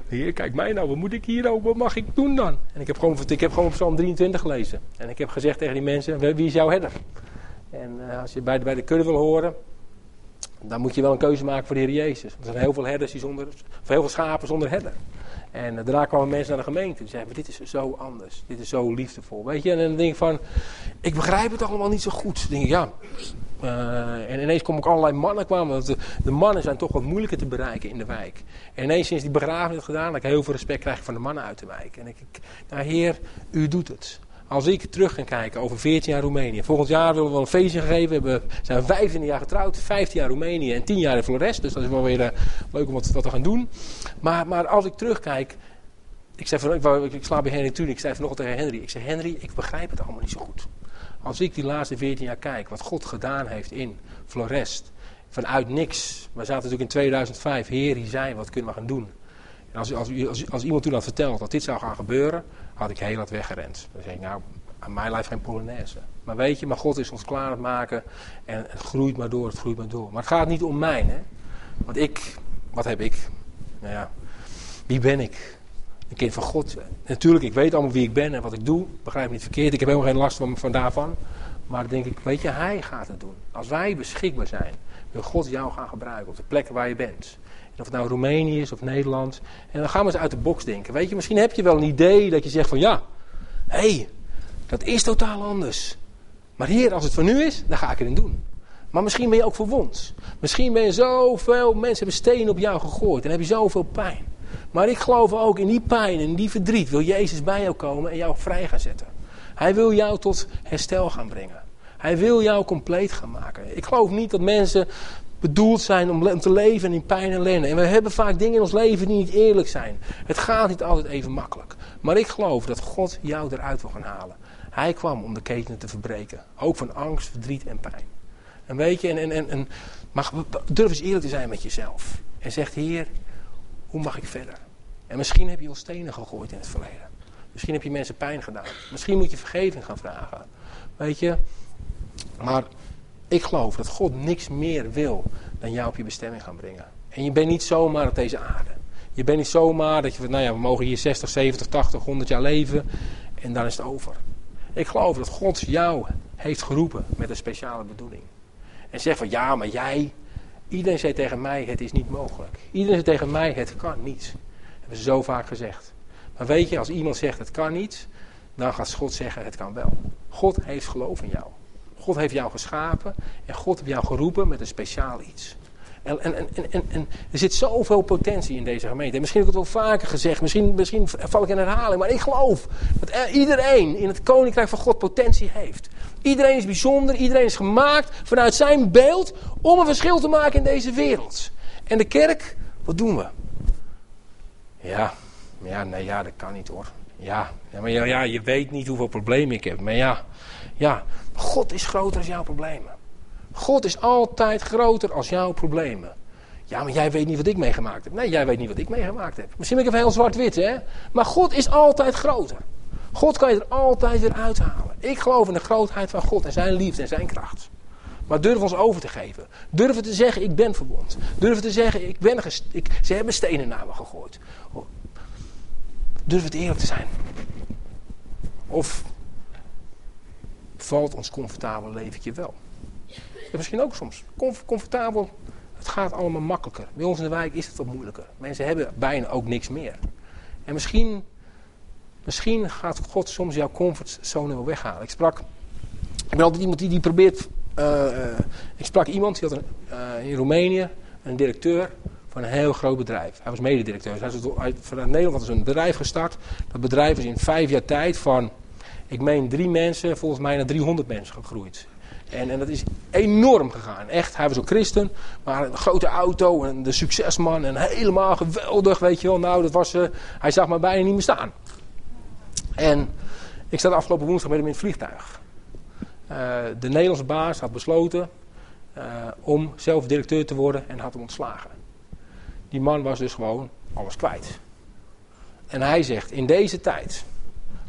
Heer, kijk mij nou, wat moet ik hier ook, wat mag ik doen dan? En ik heb gewoon, ik heb gewoon Psalm 23 gelezen. En ik heb gezegd tegen die mensen, wie is jouw herder? En uh, als je bij de, bij de kudde wil horen, dan moet je wel een keuze maken voor de Heer Jezus. Er zijn heel veel herders die zonder, of heel veel schapen zonder herder. En uh, daarna kwamen mensen naar de gemeente. Die zeiden, dit is zo anders. Dit is zo liefdevol. Weet je, en dan denk ik van, ik begrijp het allemaal niet zo goed. Dan denk ik, ja, uh, en ineens komen ook allerlei mannen kwamen. Want de, mannen zijn toch wat moeilijker te bereiken in de wijk. En ineens sinds die begrafenis gedaan, dat ik heel veel respect krijg van de mannen uit de wijk. En ik, nou heer, u doet het. Als ik terug ga kijken over 14 jaar Roemenië. Volgend jaar willen we een feestje geven. We zijn 15 jaar getrouwd, 15 jaar Roemenië en 10 jaar in Flores. Dus dat is wel weer uh, leuk om wat, te gaan doen. Maar, maar als ik terugkijk. Ik, zei van, ik, ik bij Henry toen. Ik zei vanochtend tegen Henry. Ik zei, Henry, ik begrijp het allemaal niet zo goed. Als ik die laatste 14 jaar kijk, wat God gedaan heeft in Florest. Vanuit niks. We zaten natuurlijk in 2005. Heer, hier zijn, wat kunnen we gaan doen? En als, als, als, als iemand toen had verteld dat dit zou gaan gebeuren, had ik heel hard weggerend. Dan zeg ik, nou, aan mij lijft geen Polonaise. Maar weet je, maar God is ons klaar aan het maken. En het groeit maar door, het groeit maar door. Maar het gaat niet om mij, hè. Want ik, wat heb ik? Nou ja, wie ben ik? Een kind van God. Natuurlijk, ik weet allemaal wie ik ben en wat ik doe. Begrijp me niet verkeerd. Ik heb helemaal geen last van, van daarvan. Maar dan denk ik, weet je, hij gaat het doen. Als wij beschikbaar zijn, wil God jou gaan gebruiken op de plekken waar je bent. En of het nou Roemenië is of Nederland. En dan gaan we eens uit de box denken. Weet je, misschien heb je wel een idee dat je zegt van ja, hé, hey, dat is totaal anders. Maar hier, als het voor nu is, dan ga ik erin doen. Maar misschien ben je ook verwond. Misschien ben je zoveel mensen hebben stenen op jou gegooid en heb je zoveel pijn. Maar ik geloof ook in die pijn en die verdriet wil Jezus bij jou komen en jou vrij gaan zetten. Hij wil jou tot herstel gaan brengen. Hij wil jou compleet gaan maken. Ik geloof niet dat mensen bedoeld zijn om te leven in pijn en ellende. En we hebben vaak dingen in ons leven die niet eerlijk zijn. Het gaat niet altijd even makkelijk. Maar ik geloof dat God jou eruit wil gaan halen. Hij kwam om de ketenen te verbreken. Ook van angst, verdriet en pijn. En weet je, en, en, en, maar durf eens eerlijk te zijn met jezelf. En zegt, Heer, hoe mag ik verder? En misschien heb je al stenen gegooid in het verleden. Misschien heb je mensen pijn gedaan. Misschien moet je vergeving gaan vragen. Weet je? Maar ik geloof dat God niks meer wil dan jou op je bestemming gaan brengen. En je bent niet zomaar op deze aarde. Je bent niet zomaar dat je, nou ja, we mogen hier 60, 70, 80, 100 jaar leven en dan is het over. Ik geloof dat God jou heeft geroepen met een speciale bedoeling. En zegt van ja, maar jij, iedereen zei tegen mij het is niet mogelijk. Iedereen zei tegen mij het kan niet. Dat hebben ze zo vaak gezegd. Maar weet je, als iemand zegt het kan niet, dan gaat God zeggen het kan wel. God heeft geloof in jou. God heeft jou geschapen en God heeft jou geroepen met een speciaal iets. En, en, en, en, er zit zoveel potentie in deze gemeente. En misschien heb ik het wel vaker gezegd, misschien, misschien val ik in herhaling, maar ik geloof dat iedereen in het koninkrijk van God potentie heeft. Iedereen is bijzonder, iedereen is gemaakt vanuit zijn beeld om een verschil te maken in deze wereld. En de kerk, wat doen we? Ja, ja, nee, ja, dat kan niet hoor. Ja, ja maar ja, ja, je weet niet hoeveel problemen ik heb. Maar ja, ja, God is groter als jouw problemen. God is altijd groter als jouw problemen. Ja, maar jij weet niet wat ik meegemaakt heb. Nee, jij weet niet wat ik meegemaakt heb. Misschien ben ik even heel zwart-wit, hè. Maar God is altijd groter. God kan je er altijd weer uithalen. Ik geloof in de grootheid van God en zijn liefde en zijn kracht. Maar durf ons over te geven. Durven te zeggen, ik ben verwond. Durven te zeggen, ik ben ik, ze hebben stenen naar me gegooid. Durf het eerlijk te zijn. Of valt ons comfortabel leventje wel? En misschien ook soms. comfortabel, het gaat allemaal makkelijker. Bij ons in de wijk is het wat moeilijker. Mensen hebben bijna ook niks meer. En misschien, misschien gaat God soms jouw comfortzone wel weghalen. Ik sprak, ik ben altijd iemand die, die probeert, uh, ik sprak iemand, die had een, uh, in Roemenië, een directeur van een heel groot bedrijf. Hij was mededirecteur. Hij is vanuit Nederland had een bedrijf gestart. Dat bedrijf is in vijf jaar tijd van, ik meen drie mensen, volgens mij naar 300 mensen gegroeid. En, en dat is enorm gegaan. Echt, hij was ook christen. Maar een grote auto en de succesman. En helemaal geweldig, weet je wel. Nou, dat was, uh, hij zag me bijna niet meer staan. En ik zat afgelopen woensdag met hem in het vliegtuig. Uh, de Nederlandse baas had besloten uh, om zelf directeur te worden en had hem ontslagen. Die man was dus gewoon alles kwijt. En hij zegt, in deze tijd,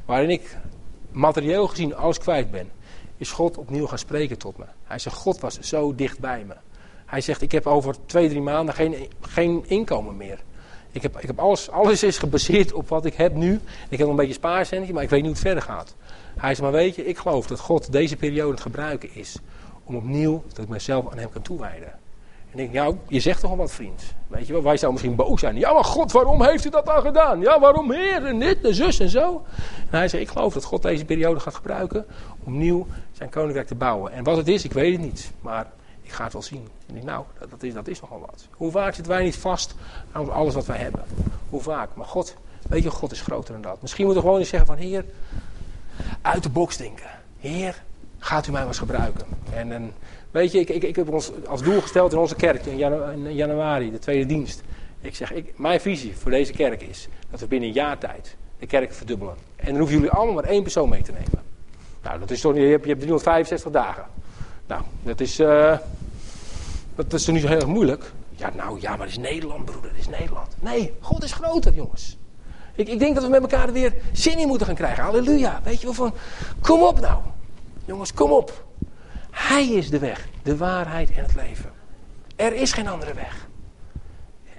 waarin ik materieel gezien alles kwijt ben, is God opnieuw gaan spreken tot me. Hij zegt, God was zo dicht bij me. Hij zegt, ik heb over twee, drie maanden geen, geen inkomen meer. Ik heb, ik heb alles, alles is gebaseerd op wat ik heb nu. Ik heb nog een beetje spaarcentje, maar ik weet niet hoe het verder gaat. Hij zegt, maar weet je, ik geloof dat God deze periode het gebruiken is. Om opnieuw, dat ik mezelf aan hem kan toewijden. En ik denk, ja, je zegt toch al wat, vriend. Weet je wel, wij zouden misschien boos zijn. Ja, maar God, waarom heeft u dat dan gedaan? Ja, waarom heer en dit en zus en zo. En hij zei, ik geloof dat God deze periode gaat gebruiken om nieuw zijn koninkrijk te bouwen. En wat het is, ik weet het niet. Maar ik ga het wel zien. En ik nou, dat is, dat is nogal wat. Hoe vaak zitten wij niet vast aan alles wat wij hebben? Hoe vaak? Maar God, weet je, God is groter dan dat. Misschien moeten we gewoon eens zeggen van, heer, uit de box denken. Heer, gaat u mij maar eens gebruiken. En, en weet je, ik, ik, ik heb ons als doel gesteld in onze kerk in, januari, de tweede dienst. Ik zeg, ik, mijn visie voor deze kerk is dat we binnen een jaar tijd de kerk verdubbelen. En dan hoeven jullie allemaal maar één persoon mee te nemen. Nou, dat is toch je hebt, je hebt 365 dagen. Nou, dat is, uh, dat is toch niet zo heel erg moeilijk. Ja, nou ja, maar het is Nederland, broeder, het is Nederland. Nee, God is groter, jongens. Ik, ik denk dat we met elkaar weer zin in moeten gaan krijgen. Halleluja. Weet je wel van, kom op nou. Jongens, kom op. Hij is de weg, de waarheid en het leven. Er is geen andere weg.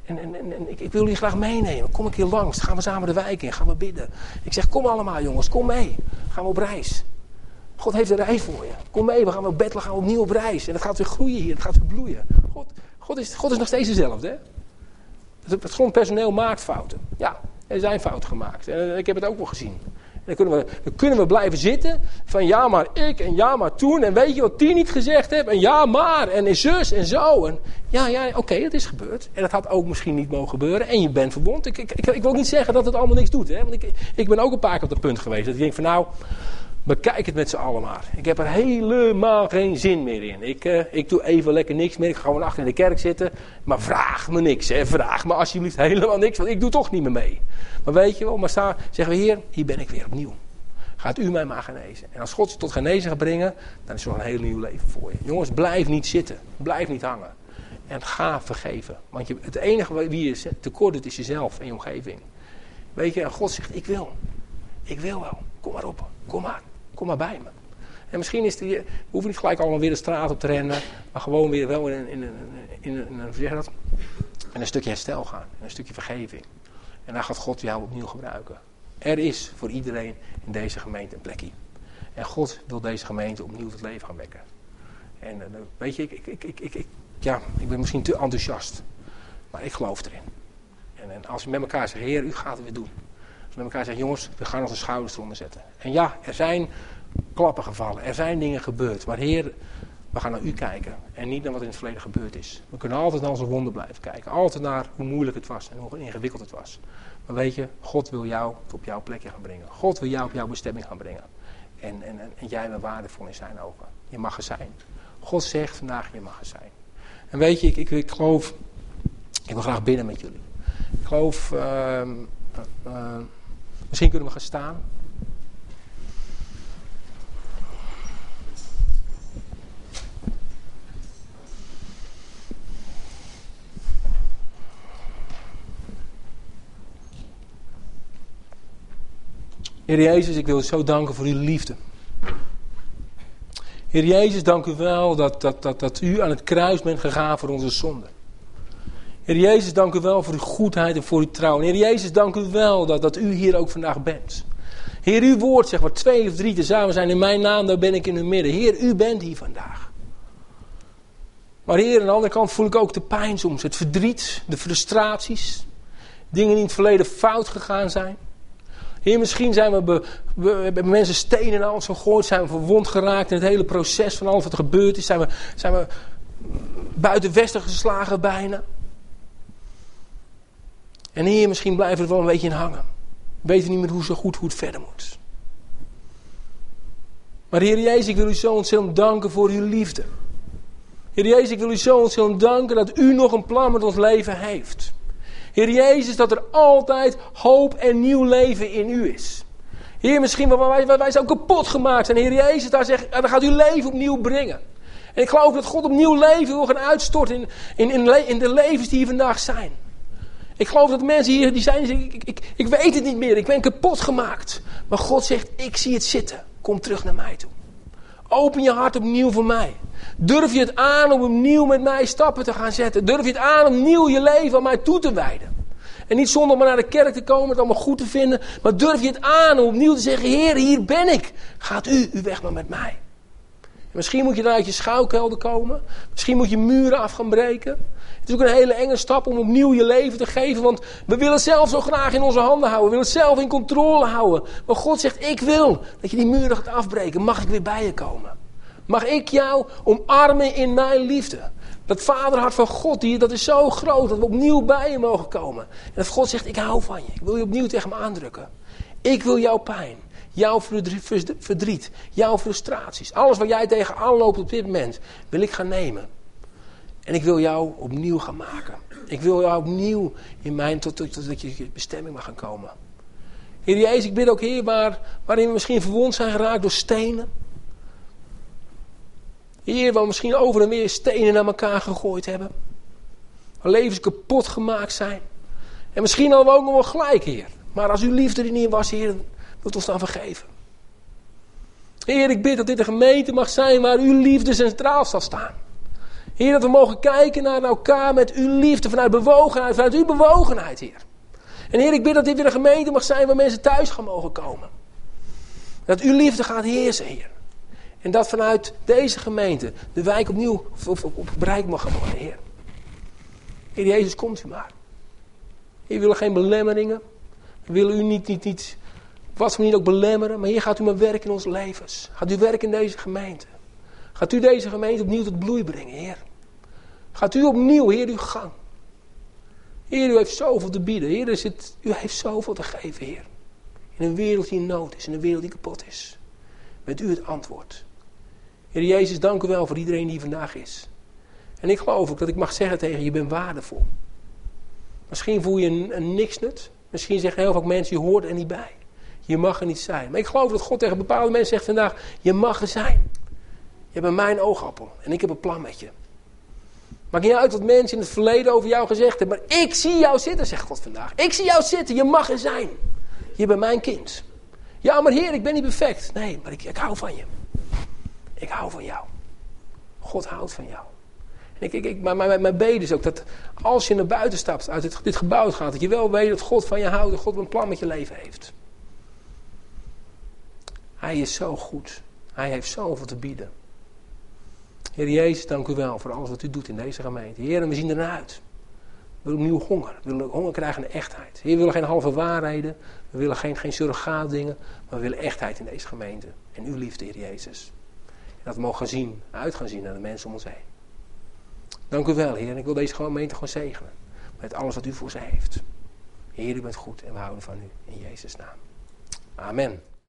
En, en, en ik, ik, wil jullie graag meenemen. Kom ik hier langs. Gaan we samen de wijk in. Gaan we bidden. Ik zeg, kom allemaal jongens. Kom mee. Gaan we op reis. God heeft een reis voor je. Kom mee. We gaan op. Gaan we opnieuw op reis. En het gaat weer groeien hier. Het gaat weer bloeien. God, God, is, God is nog steeds dezelfde. Hè? Het, grondpersoneel maakt fouten. Ja, er zijn fouten gemaakt. En ik heb het ook wel gezien. Dan kunnen, we, dan kunnen we blijven zitten van ja maar ik en ja maar toen. En weet je wat die niet gezegd heeft? En ja maar en zus en zo. En ja, ja oké, okay, het is gebeurd. En dat had ook misschien niet mogen gebeuren. En je bent verwond. Ik, ik, ik, ik wil niet zeggen dat het allemaal niks doet. Hè? Want ik, ik ben ook een paar keer op dat punt geweest. Dat ik denk van nou, bekijk het met z'n allen maar. Ik heb er helemaal geen zin meer in. Ik, uh, ik doe even lekker niks meer. Ik ga gewoon achter in de kerk zitten. Maar vraag me niks. Hè. Vraag me alsjeblieft (laughs) helemaal niks. Want ik doe toch niet meer mee. Maar weet je wel, maar sta, zeggen we, Heer, hier ben ik weer opnieuw. Gaat u mij maar genezen. En als God je tot genezen gaat brengen, dan is er een heel nieuw leven voor je. Jongens, blijf niet zitten. Blijf niet hangen. En ga vergeven. Want je, het enige wie je tekort doet, is jezelf en je omgeving. Weet je, en God zegt, ik wil. Ik wil wel. Kom maar op. Kom maar. Kom maar bij me. En misschien is het, we hoeven niet gelijk allemaal weer de straat op te rennen. Maar gewoon weer wel in, in, in, in, een stukje herstel gaan. Een stukje vergeving. En dan gaat God jou opnieuw gebruiken. Er is voor iedereen in deze gemeente een plekje. En God wil deze gemeente opnieuw tot leven gaan wekken. En uh, weet je, ik, ik, ik, ik, ja, ik ben misschien te enthousiast. Maar ik geloof erin. En, en als we met elkaar zeggen, Heer, u gaat het weer doen. Met elkaar zeggen, jongens, we gaan onze schouders eronder zetten. En ja, er zijn klappen gevallen. Er zijn dingen gebeurd. Maar Heer, we gaan naar u kijken en niet naar wat in het verleden gebeurd is. We kunnen altijd naar onze wonden blijven kijken. Altijd naar hoe moeilijk het was en hoe ingewikkeld het was. Maar weet je, God wil jou op jouw plekje gaan brengen. God wil jou op jouw bestemming gaan brengen. En, en, en, jij bent waardevol in zijn ogen. Je mag er zijn. God zegt vandaag, je mag er zijn. En weet je, ik, ik, geloof, ik wil graag binnen met jullie. Ik geloof, uh, uh, misschien kunnen we gaan staan. Heer Jezus, ik wil u zo danken voor uw liefde. Heer Jezus, dank u wel dat, dat, dat, dat u aan het kruis bent gegaan voor onze zonde. Heer Jezus, dank u wel voor uw goedheid en voor uw trouw. Heer Jezus, dank u wel dat, dat u hier ook vandaag bent. Heer, uw woord zegt waar twee of drie tezamen zijn in mijn naam, daar ben ik in uw midden. Heer, u bent hier vandaag. Maar Heer, aan de andere kant voel ik ook de pijn soms, het verdriet, de frustraties. Dingen die in het verleden fout gegaan zijn. Heer, misschien zijn we, hebben mensen stenen en alles gegooid, zijn we verwond geraakt in het hele proces van alles wat er gebeurd is. Zijn we, zijn we buiten westen geslagen bijna. En hier misschien blijven we er wel een beetje in hangen. We weten niet meer hoe zo goed hoe het verder moet. Maar Heer Jezus, ik wil u zo ontzettend danken voor uw liefde. Heer Jezus, ik wil u zo ontzettend danken dat u nog een plan met ons leven heeft. Heer Jezus, dat er altijd hoop en nieuw leven in u is. Heer, misschien waar wij, wij zo kapot gemaakt zijn. Heer Jezus, daar, zegt, daar gaat u leven opnieuw brengen. En ik geloof dat God opnieuw leven wil gaan uitstorten in, in, in, in de levens die hier vandaag zijn. Ik geloof dat mensen hier die zijn, ik, ik, ik, weet het niet meer, ik ben kapot gemaakt. Maar God zegt, ik zie het zitten, kom terug naar mij toe. Open je hart opnieuw voor mij. Durf je het aan om opnieuw met mij stappen te gaan zetten? Durf je het aan om opnieuw je leven aan mij toe te wijden? En niet zonder maar naar de kerk te komen, het allemaal goed te vinden. Maar durf je het aan om opnieuw te zeggen, Heer, hier ben ik. Gaat u uw weg maar met mij. Misschien moet je dan uit je schuilkelder komen. Misschien moet je muren af gaan breken. Het is ook een hele enge stap om opnieuw je leven te geven. Want we willen zelf zo graag in onze handen houden. We willen zelf in controle houden. Maar God zegt, ik wil dat je die muren gaat afbreken. Mag ik weer bij je komen? Mag ik jou omarmen in mijn liefde? Dat vaderhart van God, die, dat is zo groot dat we opnieuw bij je mogen komen. En dat God zegt, ik hou van je. Ik wil je opnieuw tegen me aandrukken. Ik wil jouw pijn, jouw verdriet, jouw frustraties. Alles waar jij tegenaan loopt op dit moment, wil ik gaan nemen. En ik wil jou opnieuw gaan maken. Ik wil jou opnieuw in mijn, tot, tot, je bestemming mag gaan komen. Heer Jezus, ik bid ook, Heer, waar, waarin we misschien verwond zijn geraakt door stenen. Heer, waar we misschien over en weer stenen naar elkaar gegooid hebben. Waar levens kapot gemaakt zijn. En misschien hadden we ook nog wel gelijk, Heer. Maar als uw liefde er niet was, Heer, wilt ons dan vergeven. Heer, ik bid dat dit een gemeente mag zijn waar uw liefde centraal zal staan. Heer, dat we mogen kijken naar elkaar met uw liefde, vanuit bewogenheid, vanuit uw bewogenheid, Heer. En Heer, ik bid dat dit weer een gemeente mag zijn waar mensen thuis gaan mogen komen. Dat uw liefde gaat heersen, Heer. En dat vanuit deze gemeente de wijk opnieuw op, bereik mag worden, Heer. Heer Jezus, komt u maar. Heer, we willen geen belemmeringen. We willen u niet, niet, niet, wat voor niet ook belemmeren. Maar hier gaat u maar werken in onze levens. Gaat u werken in deze gemeente. Gaat u deze gemeente opnieuw tot bloei brengen, Heer. Gaat u opnieuw, Heer, uw gang. Heer, u heeft zoveel te bieden. Heer, u heeft zoveel te geven, Heer. In een wereld die in nood is, in een wereld die kapot is. Bent u het antwoord. Heer Jezus, dank u wel voor iedereen die vandaag is. En ik geloof ook dat ik mag zeggen tegen je, bent waardevol. Misschien voel je een, een. Misschien zeggen heel veel mensen, je hoort er niet bij. Je mag er niet zijn. Maar ik geloof dat God tegen bepaalde mensen zegt vandaag, je mag er zijn. Je bent mijn oogappel en ik heb een plan met je. Maakt niet uit wat mensen in het verleden over jou gezegd hebben. Maar ik zie jou zitten, zegt God vandaag. Ik zie jou zitten, je mag er zijn. Je bent mijn kind. Ja, maar Heer, ik ben niet perfect. Nee, maar ik, ik hou van je. Ik hou van jou. God houdt van jou. En ik, ik, mijn, mijn beden is ook dat als je naar buiten stapt, uit dit, dit gebouw gaat, dat je wel weet dat God van je houdt en God een plan met je leven heeft. Hij is zo goed. Hij heeft zoveel te bieden. Heer Jezus, dank u wel voor alles wat u doet in deze gemeente. Heer, we zien ernaar uit. We willen nieuw honger. We willen honger krijgen naar echtheid. Heer, we willen geen halve waarheden. We willen geen, geen surrogaatdingen. Maar we willen echtheid in deze gemeente. En uw liefde, Heer Jezus. En dat we mogen zien, uit gaan zien naar de mensen om ons heen. Dank u wel, Heer. En ik wil deze gemeente gewoon zegenen. Met alles wat u voor ze heeft. Heer, u bent goed en we houden van u. In Jezus' naam. Amen.